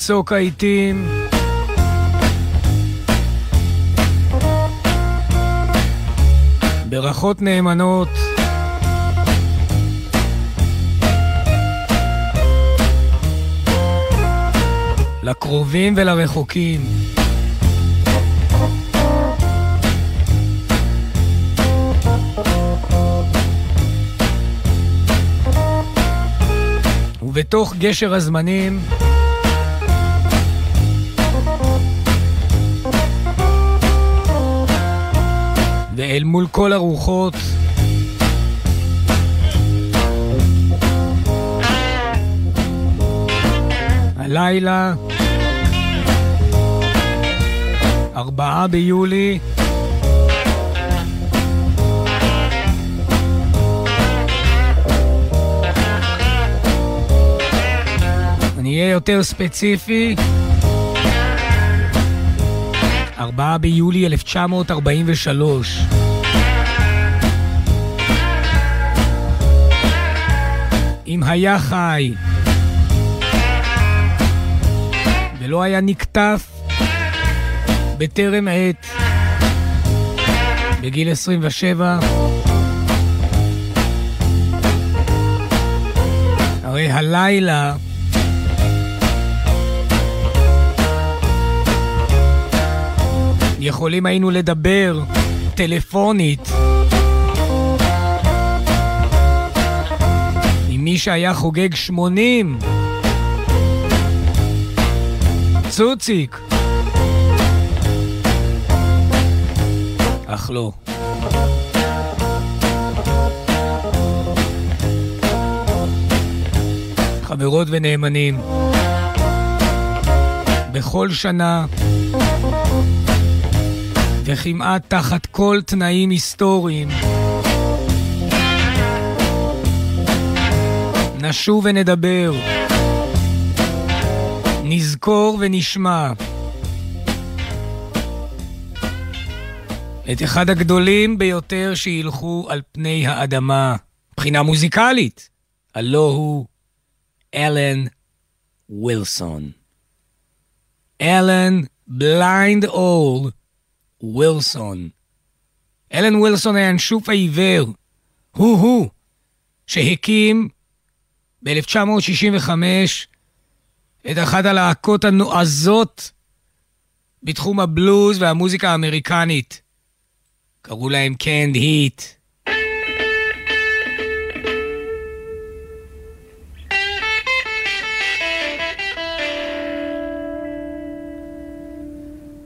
בצוק העיתים. ברכות נאמנות. לקרובים ולרחוקים. ובתוך גשר הזמנים ואל מול כל הרוחות. הלילה, ארבעה ביולי, אני אהיה יותר ספציפי. 4 ביולי 1943. אם היה חי ולא היה נקטף בטרם עת בגיל 27, הרי הלילה יכולים היינו לדבר טלפונית עם מי שהיה חוגג 80. צוציק. אך לא. חברות ונאמנים, בכל שנה וכמעט תחת כל תנאים היסטוריים. נשוב ונדבר, נזכור ונשמע את אחד הגדולים ביותר שילכו על פני האדמה, מבחינה מוזיקלית, הלא הוא אלן ווילסון. אלן בליינד אול ווילסון. אלן ווילסון היה אנשוף העיוור. הוא-הוא שהקים ב-1965 את אחת הלהקות הנועזות בתחום הבלוז והמוזיקה האמריקנית. קראו להם קנד היט.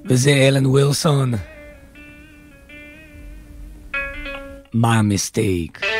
וזה אלן ווילסון. My mistake.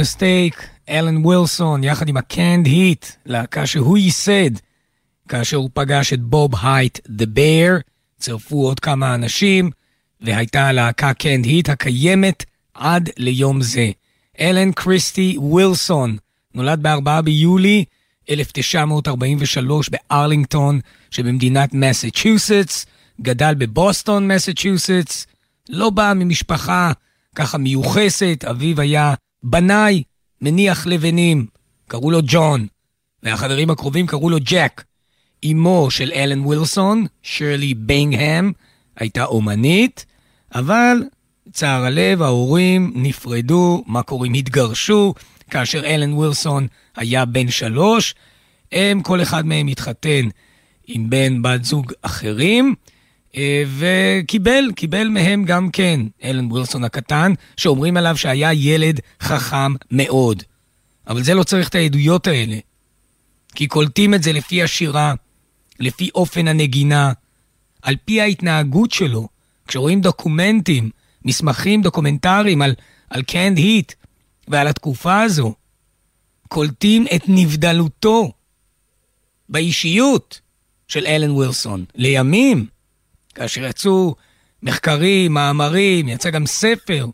Mistake, אלן וילסון, יחד עם ה-Canned Heat, להקה שהוא ייסד, כאשר הוא פגש את בוב הייט, The Bear, צירפו עוד כמה אנשים, והייתה הלהקה Canned Heat הקיימת עד ליום זה. אלן קריסטי וילסון, נולד ב-4 ביולי 1943 בארלינגטון שבמדינת מסצ'וסטס, גדל בבוסטון, מסצ'וסטס, לא בא ממשפחה ככה מיוחסת, אביו היה בנאי, מניח לבנים, קראו לו ג'ון, והחברים הקרובים קראו לו ג'ק. אמו של אלן וילסון, שרלי בינגהם, הייתה אומנית, אבל צער הלב, ההורים נפרדו, מה קוראים? התגרשו, כאשר אלן וילסון היה בן שלוש. הם, כל אחד מהם התחתן עם בן בת זוג אחרים, וקיבל, קיבל מהם גם כן, אלן וילסון הקטן, שאומרים עליו שהיה ילד חכם מאוד. אבל זה לא צריך את העדויות האלה. כי קולטים את זה לפי השירה, לפי אופן הנגינה, על פי ההתנהגות שלו. כשרואים דוקומנטים, מסמכים דוקומנטריים על, על קנד היט ועל התקופה הזו, קולטים את נבדלותו באישיות של אלן וילסון. לימים, כאשר יצאו מחקרים, מאמרים, יצא גם ספר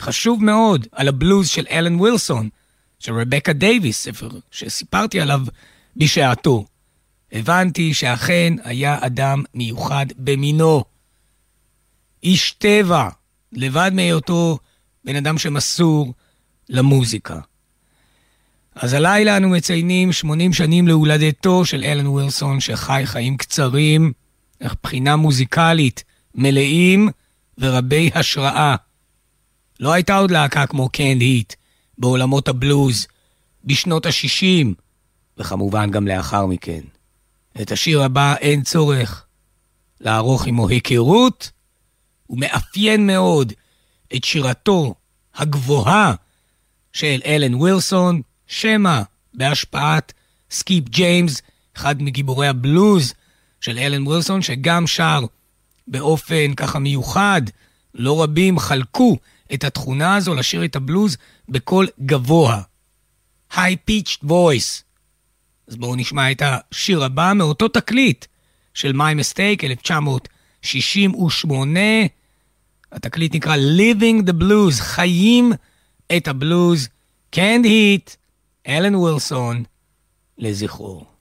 חשוב מאוד על הבלוז של אלן וילסון, של רבקה דייוויס, ספר שסיפרתי עליו בשעתו. הבנתי שאכן היה אדם מיוחד במינו. איש טבע, לבד מהיותו בן אדם שמסור למוזיקה. אז הלילה אנו מציינים 80 שנים להולדתו של אלן וילסון, שחי חיים קצרים, מבחינה מוזיקלית, מלאים ורבי השראה. לא הייתה עוד להקה כמו קנד היט בעולמות הבלוז בשנות ה-60, וכמובן גם לאחר מכן. את השיר הבא אין צורך לערוך עמו היכרות, הוא מאפיין מאוד את שירתו הגבוהה של אלן וילסון, שמא בהשפעת סקיפ ג'יימס, אחד מגיבורי הבלוז של אלן וילסון, שגם שר באופן ככה מיוחד. לא רבים חלקו את התכונה הזו לשיר את הבלוז בקול גבוה. high-pitched voice. אז בואו נשמע את השיר הבא מאותו תקליט של My Mistake, 1968. התקליט נקרא Living the Blues, חיים את הבלוז. Can't Heat, אלן וילסון, לזכרו.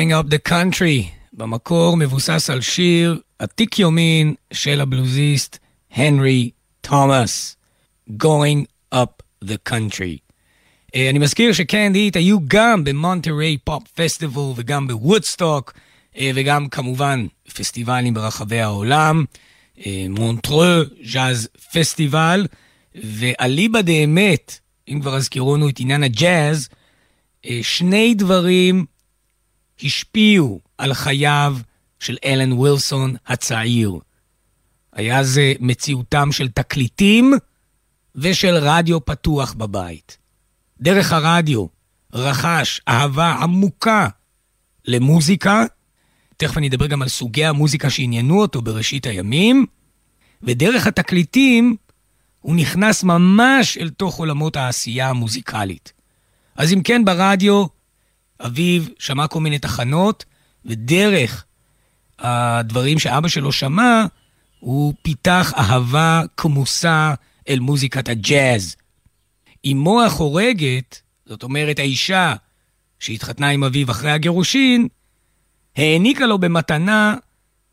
Going Up the Country, במקור מבוסס על שיר עתיק יומין של הבלוזיסט הנרי תומאס, Going Up the Country. אה, אני מזכיר שקנד היט היו גם ב Monterey Pop Festival וגם בוודסטוק אה, וגם כמובן פסטיבלים ברחבי העולם, אה, Montreux Jazz Festival, ואליבא דאמת, אם כבר הזכירונו את עניין הג'אז, שני דברים השפיעו על חייו של אלן ווילסון הצעיר. היה זה מציאותם של תקליטים ושל רדיו פתוח בבית. דרך הרדיו רכש אהבה עמוקה למוזיקה, תכף אני אדבר גם על סוגי המוזיקה שעניינו אותו בראשית הימים, ודרך התקליטים הוא נכנס ממש אל תוך עולמות העשייה המוזיקלית. אז אם כן, ברדיו, אביו שמע כל מיני תחנות, ודרך הדברים שאבא שלו שמע, הוא פיתח אהבה כמוסה אל מוזיקת הג'אז. אמו החורגת, זאת אומרת האישה שהתחתנה עם אביו אחרי הגירושין, העניקה לו במתנה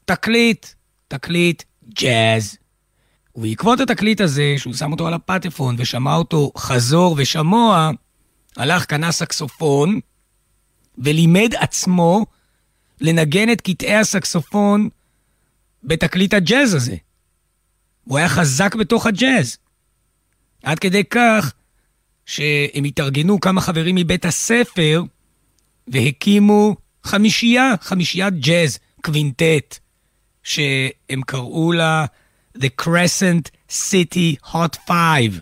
תקליט, תקליט ג'אז. ובעקבות התקליט הזה, שהוא שם אותו על הפטפון ושמע אותו חזור ושמוע, הלך, קנה סקסופון ולימד עצמו לנגן את קטעי הסקסופון בתקליט הג'אז הזה. הוא היה חזק בתוך הג'אז. עד כדי כך שהם התארגנו כמה חברים מבית הספר והקימו חמישייה, חמישיית ג'אז, קווינטט, שהם קראו לה The Crescent City Hot Five.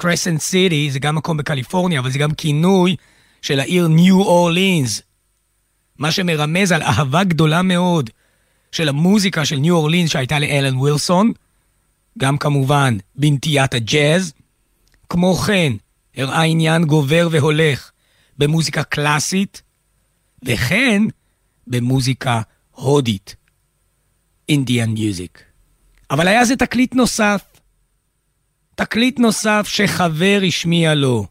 Crescent City זה גם מקום בקליפורניה, אבל זה גם כינוי של העיר ניו אורלינס. מה שמרמז על אהבה גדולה מאוד של המוזיקה של ניו אורלינס שהייתה לאלן ווילסון, גם כמובן בנטיית הג'אז. כמו כן, הראה עניין גובר והולך במוזיקה קלאסית, וכן במוזיקה הודית, אינדיאן מיוזיק. אבל היה זה תקליט נוסף, תקליט נוסף שחבר השמיע לו.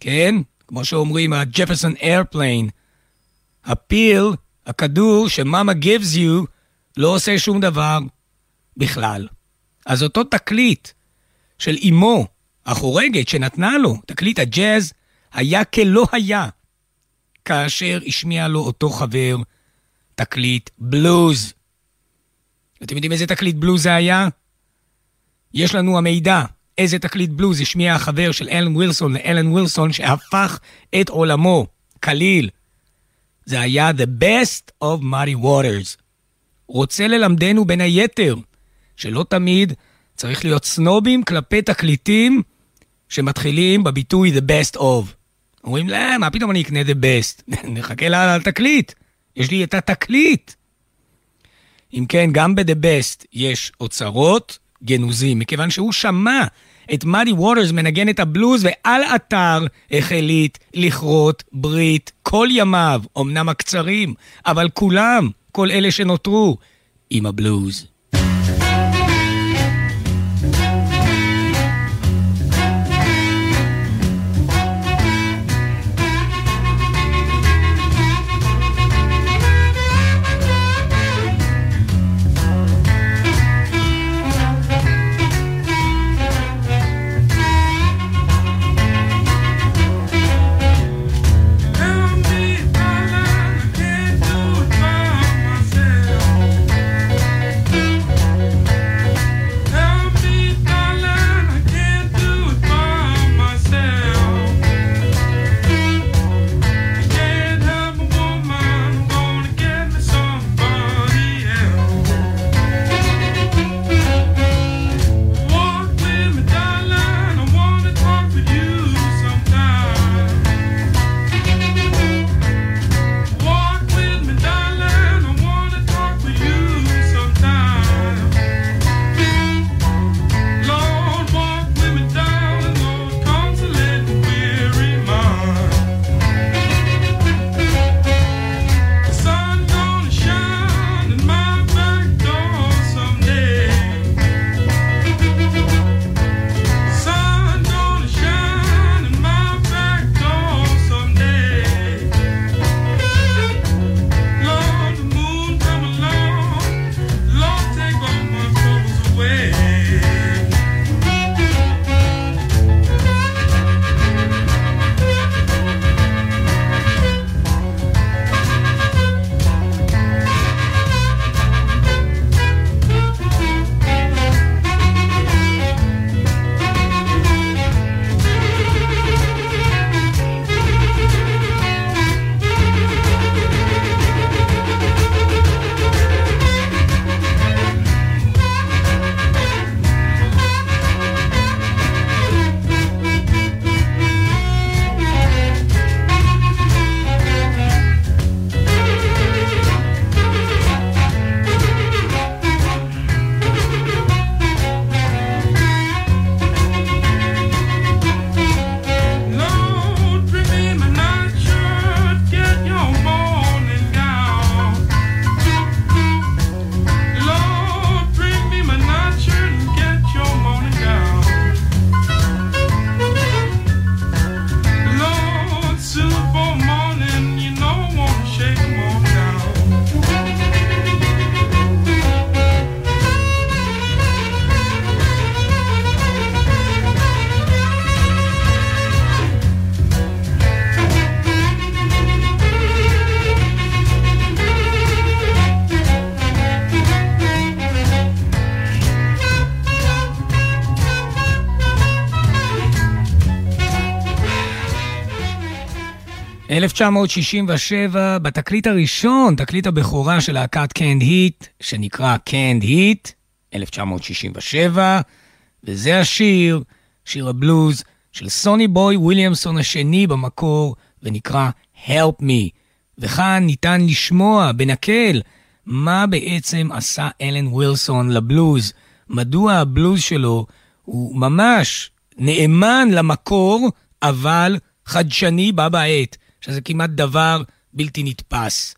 כן? כמו שאומרים, הג'פרסון איירפליין. הפיל, הכדור שמאמה gives you, לא עושה שום דבר בכלל. אז אותו תקליט של אמו החורגת שנתנה לו, תקליט הג'אז, היה כלא היה, כאשר השמיע לו אותו חבר תקליט בלוז. אתם יודעים איזה תקליט בלוז זה היה? יש לנו המידע איזה תקליט בלוז השמיע החבר של אלן ווילסון לאלן ווילסון שהפך את עולמו, כליל. זה היה The Best of Muddy Waters. רוצה ללמדנו בין היתר שלא תמיד צריך להיות סנובים כלפי תקליטים שמתחילים בביטוי The Best of. אומרים, לא, מה פתאום אני אקנה The Best? נחכה לתקליט. יש לי את התקליט. אם כן, גם ב-The Best יש אוצרות גנוזים, מכיוון שהוא שמע את מאדי ווטרס מנגן את הבלוז, ועל אתר החליט לכרות ברית כל ימיו, אמנם הקצרים, אבל כולם, כל אלה שנותרו, עם הבלוז. 1967, בתקליט הראשון, תקליט הבכורה של להקת קנד היט, שנקרא קנד היט, 1967, וזה השיר, שיר הבלוז של סוני בוי וויליאמסון השני במקור, ונקרא Help Me. וכאן ניתן לשמוע בנקל מה בעצם עשה אלן ווילסון לבלוז, מדוע הבלוז שלו הוא ממש נאמן למקור, אבל חדשני בה בעת, שזה כמעט דבר בלתי נתפס.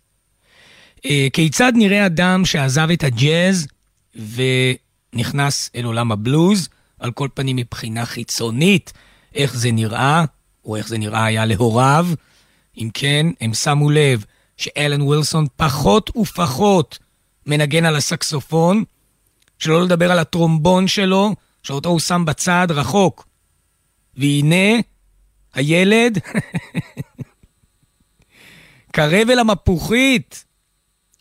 אה, כיצד נראה אדם שעזב את הג'אז ונכנס אל עולם הבלוז, על כל פנים מבחינה חיצונית, איך זה נראה, או איך זה נראה היה להוריו. אם כן, הם שמו לב שאלן ווילסון פחות ופחות מנגן על הסקסופון, שלא לדבר על הטרומבון שלו, שאותו הוא שם בצד רחוק. והנה, הילד קרב אל המפוחית.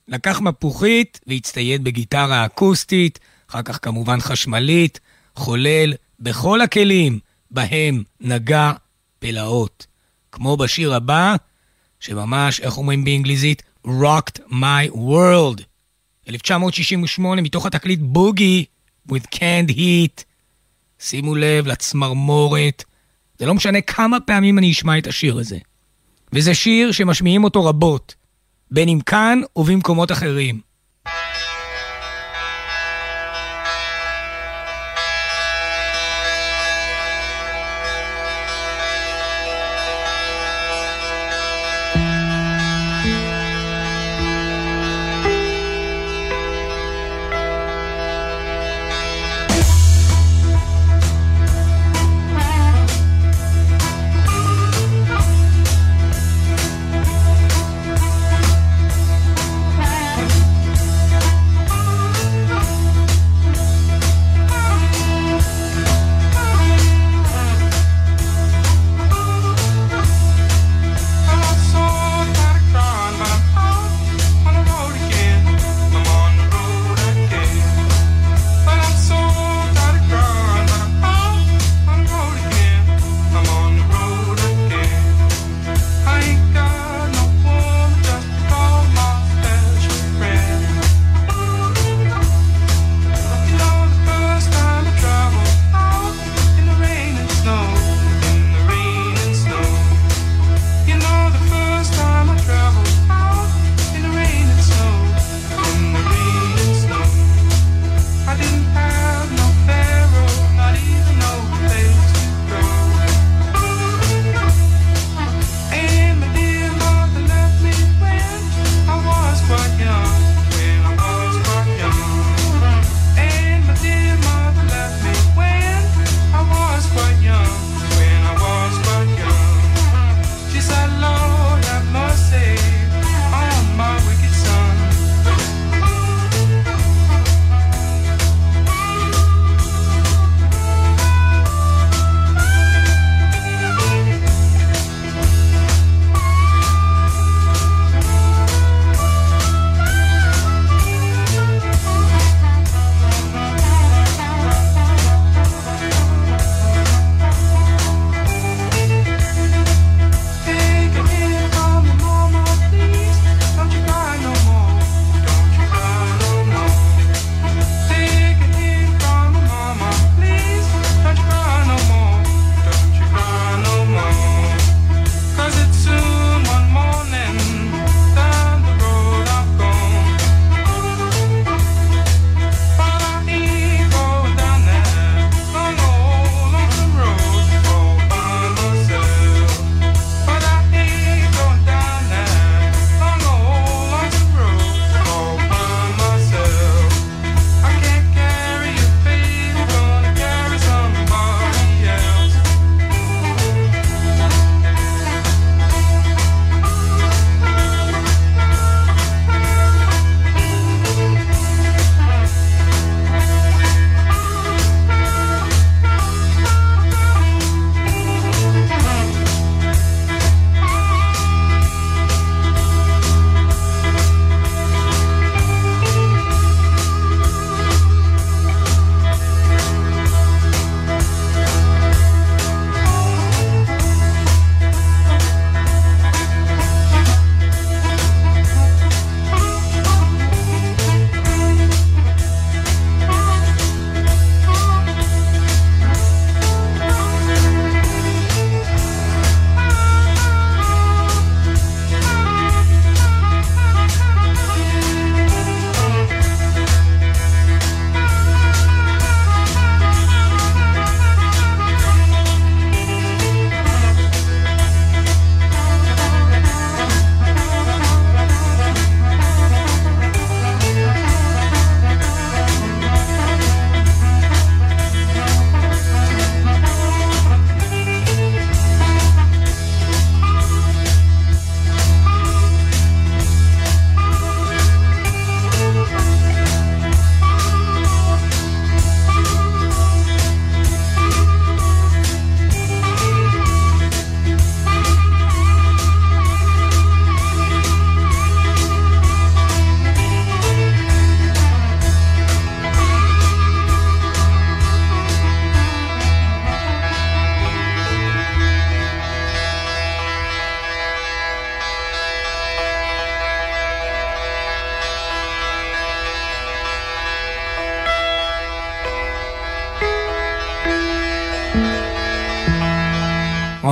לקח מפוחית והצטייד בגיטרה אקוסטית, אחר כך כמובן חשמלית, חולל בכל הכלים בהם נגע פלאות. כמו בשיר הבא, שממש, איך אומרים באנגליזית? rocked my world. 1968, מתוך התקליט בוגי, with canned heat. שימו לב לצמרמורת. זה לא משנה כמה פעמים אני אשמע את השיר הזה. וזה שיר שמשמיעים אותו רבות, בין אם כאן ובמקומות אחרים.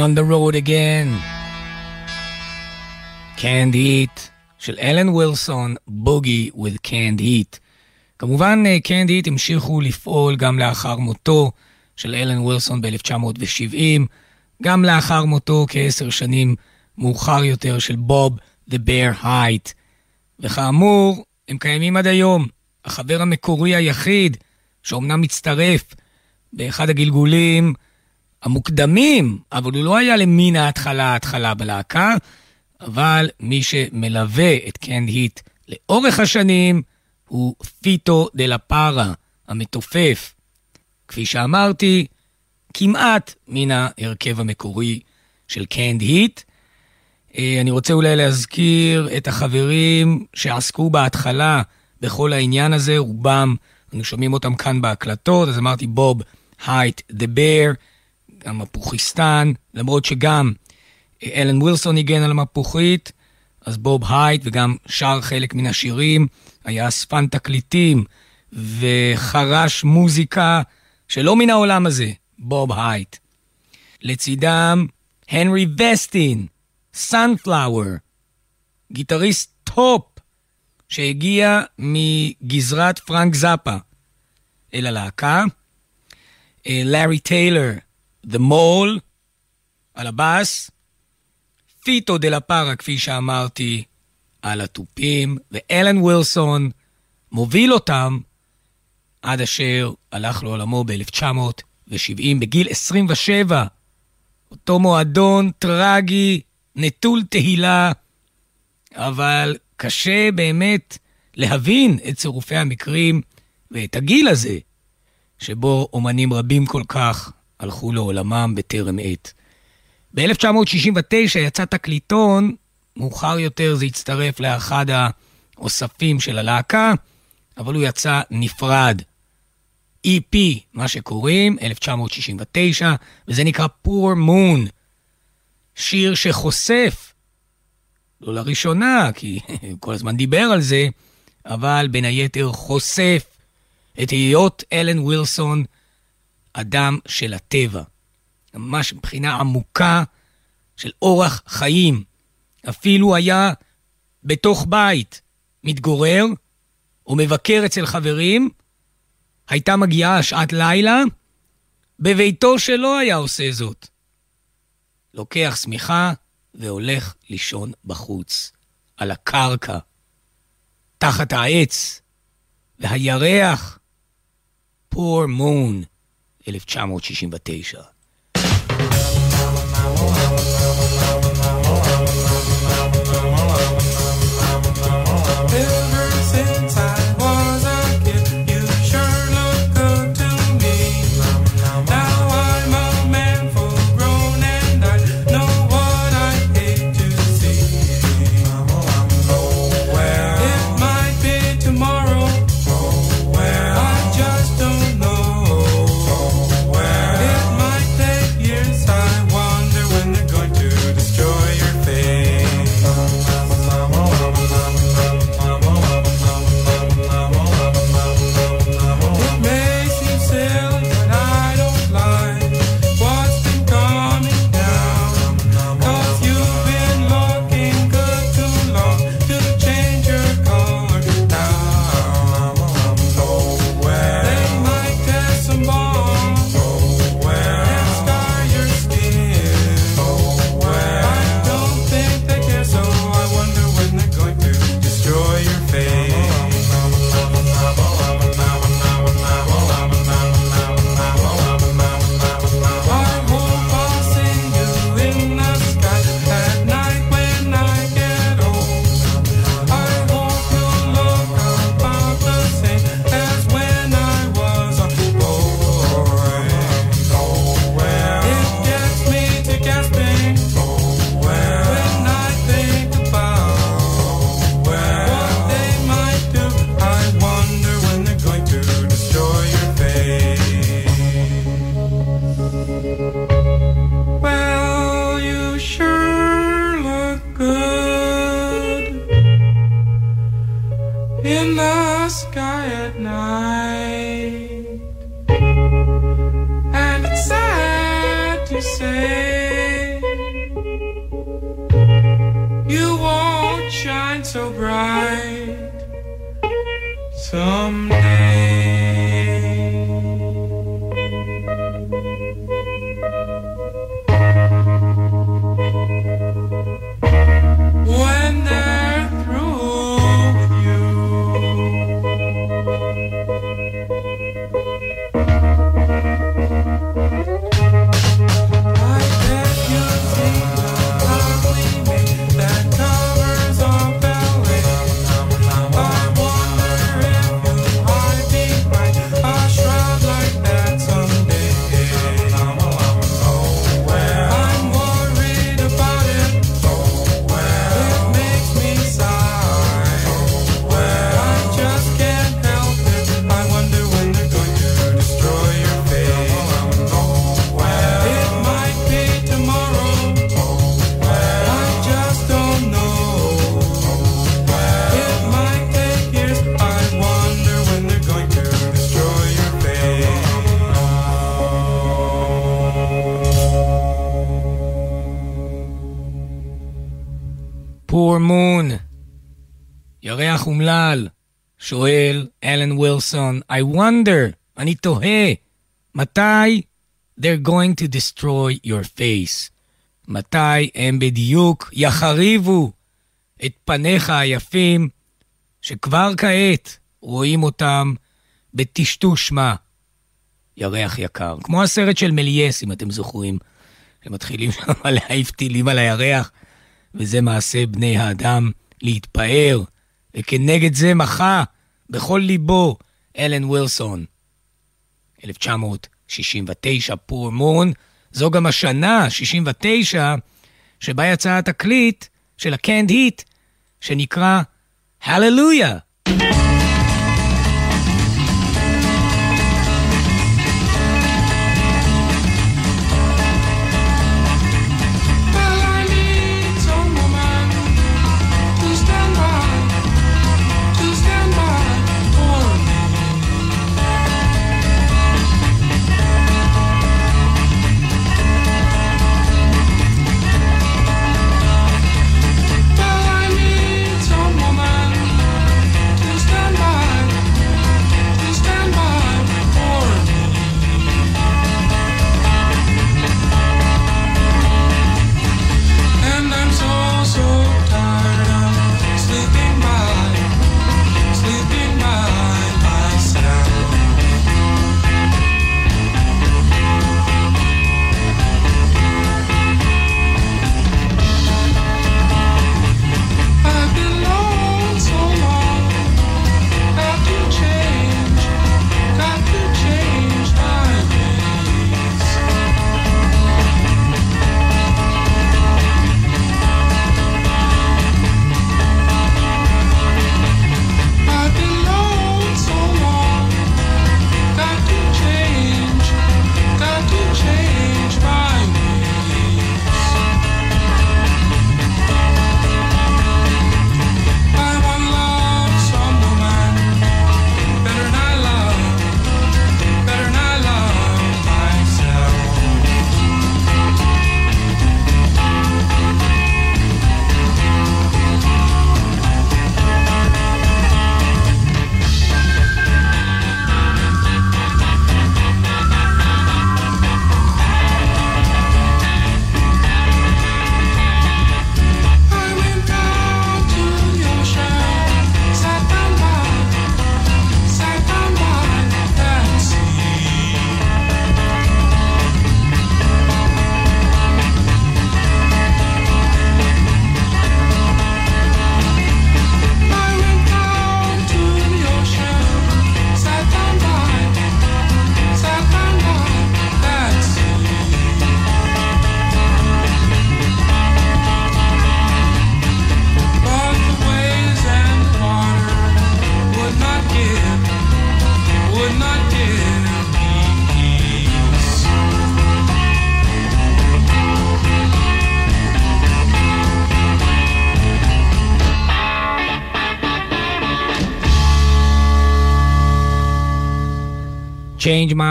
On the road again. Canned Heat של אלן וילסון, בוגי with Canned Heat. כמובן, קנד היט המשיכו לפעול גם לאחר מותו של אלן וילסון ב-1970, גם לאחר מותו כעשר שנים מאוחר יותר של בוב The Bear Height. וכאמור, הם קיימים עד היום. החבר המקורי היחיד, שאומנם מצטרף באחד הגלגולים המוקדמים, אבל הוא לא היה למין ההתחלה ההתחלה בלהקה, אבל מי שמלווה את קנד היט לאורך השנים הוא פיטו דה לה פארה, המתופף. כפי שאמרתי, כמעט מן ההרכב המקורי של קנד היט. אה, אני רוצה אולי להזכיר את החברים שעסקו בהתחלה בכל העניין הזה, רובם, אנחנו שומעים אותם כאן בהקלטות, אז אמרתי בוב הייט the Bear, גם מפוחיסטן, למרות שגם אה, אלן ווילסון ניגן על המפוחית, אז בוב הייט וגם שר חלק מן השירים, היה אספן תקליטים וחרש מוזיקה שלא מן העולם הזה, בוב הייט. לצידם הנרי וסטיין, Sunflower, גיטריסט טופ שהגיע מגזרת פרנק זאפה אל הלהקה, לארי טיילר, The Mole, על הבאס, פיטו דה לה פארה, כפי שאמרתי, על התופים, ואלן ווילסון מוביל אותם עד אשר הלך לעולמו ב-1970 בגיל 27. אותו מועדון טרגי, נטול תהילה, אבל קשה באמת להבין את צירופי המקרים ואת הגיל הזה, שבו אומנים רבים כל כך הלכו לעולמם בטרם עת. ב-1969 יצא תקליטון, מאוחר יותר זה הצטרף לאחד האוספים של הלהקה, אבל הוא יצא נפרד. EP, מה שקוראים, 1969, וזה נקרא Poor Moon. שיר שחושף, לא לראשונה, כי כל הזמן דיבר על זה, אבל בין היתר חושף את היות אלן ווילסון אדם של הטבע. ממש מבחינה עמוקה של אורח חיים. אפילו היה בתוך בית מתגורר או מבקר אצל חברים, הייתה מגיעה שעת לילה, בביתו שלא היה עושה זאת. לוקח שמיכה והולך לישון בחוץ, על הקרקע, תחת העץ, והירח, פור מון, 1969. Some כך אומלל? שואל אלן וילסון, I wonder, אני תוהה, מתי they're going to destroy your face? מתי הם בדיוק יחריבו את פניך היפים, שכבר כעת רואים אותם בטשטוש מה? ירח יקר. כמו הסרט של מליאס, אם אתם זוכרים, שמתחילים שם להעיף טילים על הירח, וזה מעשה בני האדם להתפאר. וכנגד זה מחה בכל ליבו אלן וילסון. 1969, פור מון, זו גם השנה, 69, שבה יצא התקליט של הקנד היט, שנקרא הללויה.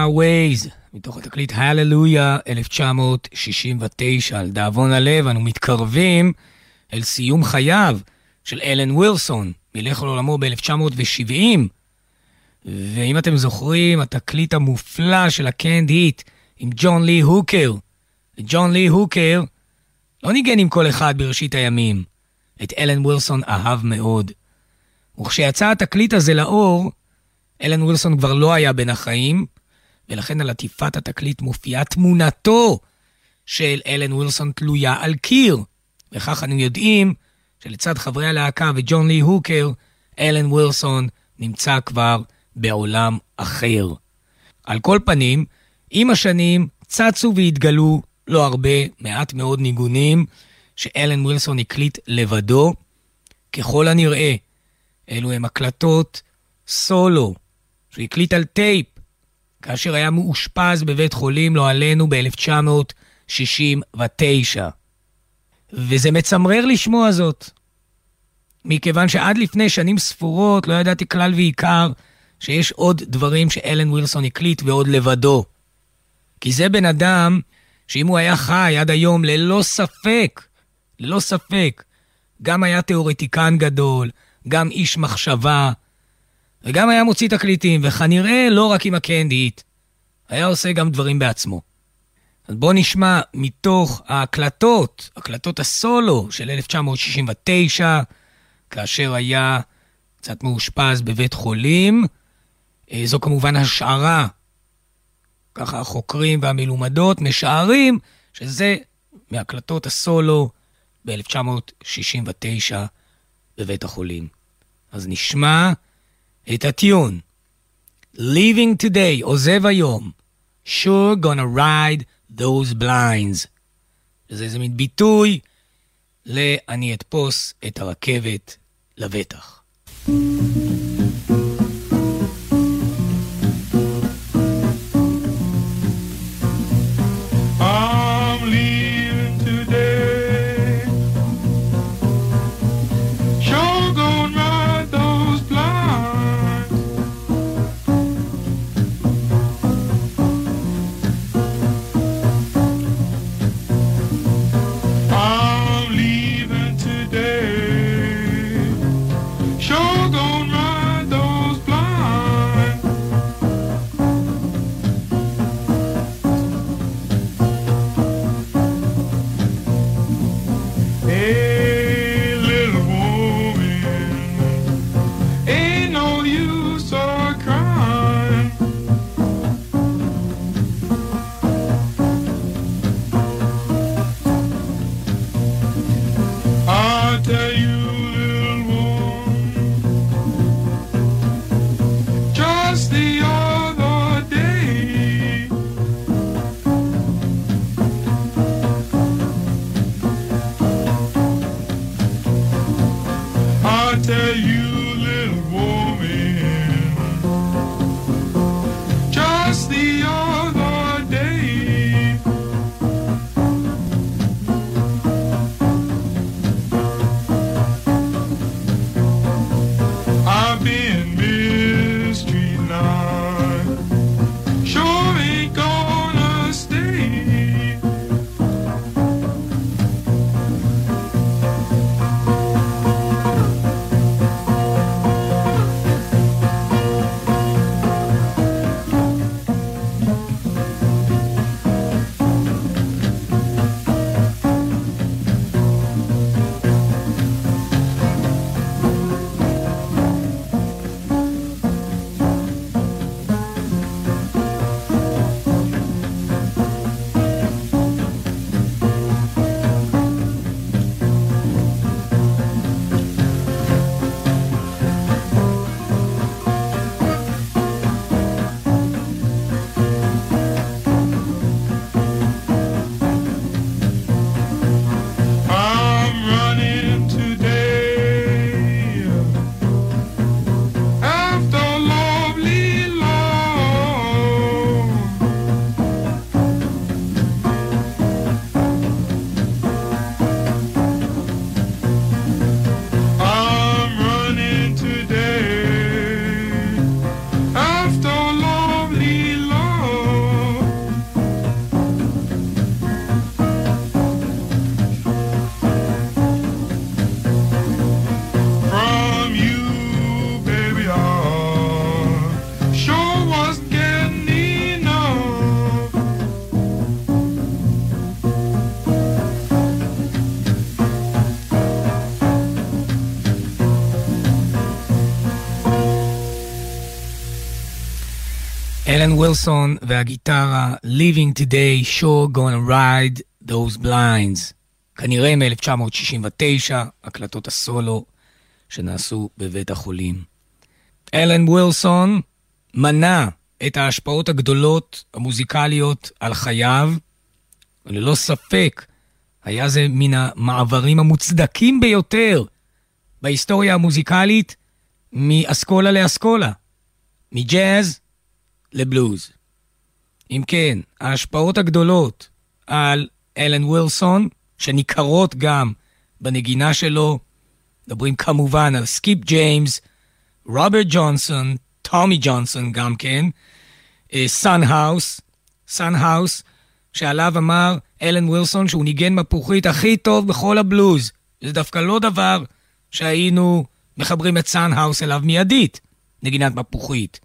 Ways, מתוך התקליט הללויה 1969. על דאבון הלב, אנו מתקרבים אל סיום חייו של אלן ווילסון, מלך לעולמו ב-1970. ואם אתם זוכרים, התקליט המופלא של הקנד היט עם ג'ון לי הוקר. ג'ון לי הוקר לא ניגן עם כל אחד בראשית הימים. את אלן ווילסון אהב מאוד. וכשיצא התקליט הזה לאור, אלן ווילסון כבר לא היה בין החיים, ולכן על עטיפת התקליט מופיעה תמונתו של אלן ווילסון תלויה על קיר. וכך אנו יודעים שלצד חברי הלהקה וג'ון לי הוקר, אלן ווילסון נמצא כבר בעולם אחר. על כל פנים, עם השנים צצו והתגלו לא הרבה, מעט מאוד ניגונים שאלן ווילסון הקליט לבדו. ככל הנראה, אלו הם הקלטות סולו שהוא הקליט על טייפ כאשר היה מאושפז בבית חולים, לא עלינו, ב-1969. וזה מצמרר לשמוע זאת, מכיוון שעד לפני שנים ספורות לא ידעתי כלל ועיקר שיש עוד דברים שאלן ווילסון הקליט ועוד לבדו. כי זה בן אדם שאם הוא היה חי עד היום, ללא ספק, ללא ספק, גם היה תיאורטיקן גדול, גם איש מחשבה, וגם היה מוציא תקליטים, וכנראה לא רק עם הקנדית, היה עושה גם דברים בעצמו. אז בואו נשמע מתוך ההקלטות, הקלטות הסולו של 1969, כאשר היה קצת מאושפז בבית חולים. אה, זו כמובן השערה. ככה החוקרים והמלומדות משערים שזה מהקלטות הסולו ב-1969 בבית החולים. אז נשמע את הטיון. Leaving today, עוזב היום. Sure gonna ride those blinds. זה איזה מין ביטוי ל"אני אתפוס את הרכבת לבטח". אלן ווילסון והגיטרה Living Today, sure gonna ride those blinds. כנראה מ-1969, הקלטות הסולו שנעשו בבית החולים. אלן ווילסון מנה את ההשפעות הגדולות המוזיקליות על חייו, וללא ספק היה זה מן המעברים המוצדקים ביותר בהיסטוריה המוזיקלית מאסכולה לאסכולה, מג'אז לבלוז. אם כן, ההשפעות הגדולות על אלן ווילסון, שניכרות גם בנגינה שלו, מדברים כמובן על סקיפ ג'יימס, רוברט ג'ונסון, טומי ג'ונסון גם כן, סאן האוס, סאן האוס, שעליו אמר אלן ווילסון שהוא ניגן מפוחית הכי טוב בכל הבלוז. זה דווקא לא דבר שהיינו מחברים את סאן האוס אליו מיידית, נגינת מפוחית.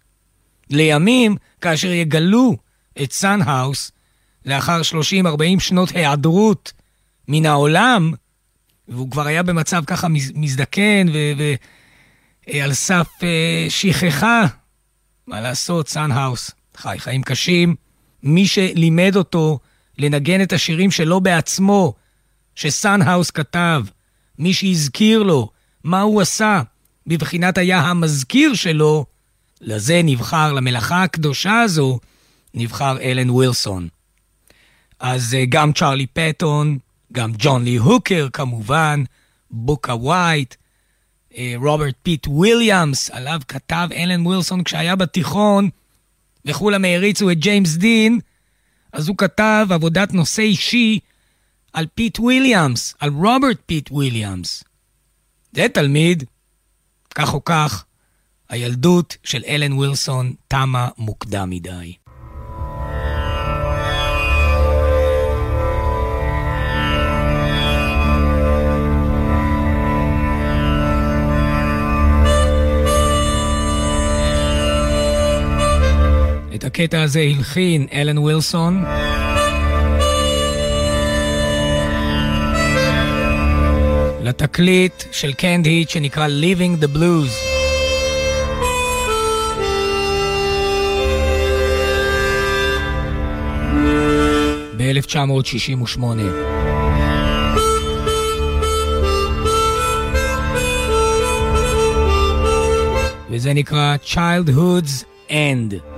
לימים, כאשר יגלו את סאן האוס, לאחר 30-40 שנות היעדרות מן העולם, והוא כבר היה במצב ככה מזדקן ועל סף אה, שכחה, מה לעשות, סאן האוס חי חיים קשים. מי שלימד אותו לנגן את השירים שלו בעצמו, שסאן האוס כתב, מי שהזכיר לו מה הוא עשה, בבחינת היה המזכיר שלו, לזה נבחר, למלאכה הקדושה הזו, נבחר אלן ווילסון. אז אה, גם צ'רלי פטון, גם ג'ון לי הוקר כמובן, בוקה ווייט, אה, רוברט פיט וויליאמס, עליו כתב אלן ווילסון כשהיה בתיכון, וכולם העריצו את ג'יימס דין, אז הוא כתב עבודת נושא אישי על פיט וויליאמס, על רוברט פיט וויליאמס. זה תלמיד, כך או כך, הילדות של אלן ווילסון תמה מוקדם מדי. את הקטע הזה הלחין אלן ווילסון. לתקליט של קנד היט שנקרא Living the Blues. ב-1968. וזה נקרא Childhood's End.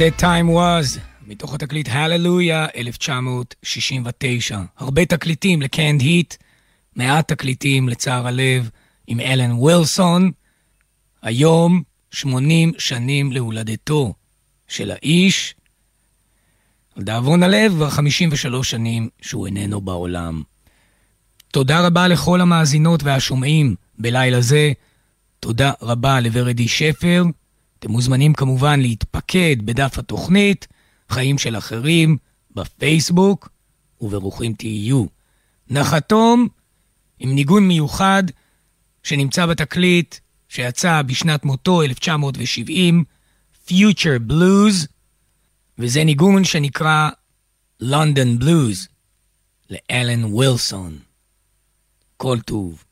וזה Time Was, מתוך התקליט הללויה 1969. הרבה תקליטים לקנד היט, מעט תקליטים לצער הלב עם אלן ווילסון. היום 80 שנים להולדתו של האיש. לדאבון הלב, כבר 53 שנים שהוא איננו בעולם. תודה רבה לכל המאזינות והשומעים בלילה זה. תודה רבה לוורדי שפר. אתם מוזמנים כמובן להתפקד בדף התוכנית, חיים של אחרים, בפייסבוק, וברוכים תהיו. נחתום עם ניגון מיוחד שנמצא בתקליט שיצא בשנת מותו 1970, Future Blues, וזה ניגון שנקרא London Blues, לאלן ווילסון. כל טוב.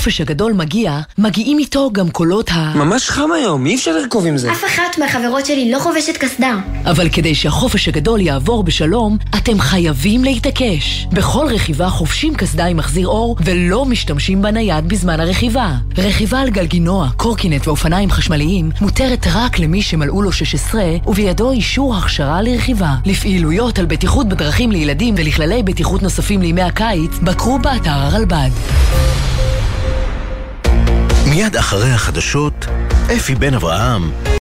כשהחופש הגדול מגיע, מגיעים איתו גם קולות ה... ממש חם היום, אי אפשר לרכוב עם זה. אף אחת מהחברות שלי לא חובשת קסדה. אבל כדי שהחופש הגדול יעבור בשלום, אתם חייבים להתעקש. בכל רכיבה חובשים קסדה עם מחזיר אור ולא משתמשים בנייד בזמן הרכיבה. רכיבה על גלגינוע, קורקינט ואופניים חשמליים מותרת רק למי שמלאו לו 16 ובידו אישור הכשרה לרכיבה. לפעילויות על בטיחות בדרכים לילדים ולכללי בטיחות נוספים לימי הקיץ, בקרו באתר הרלב"ד. מיד אחרי החדשות, אפי בן אברהם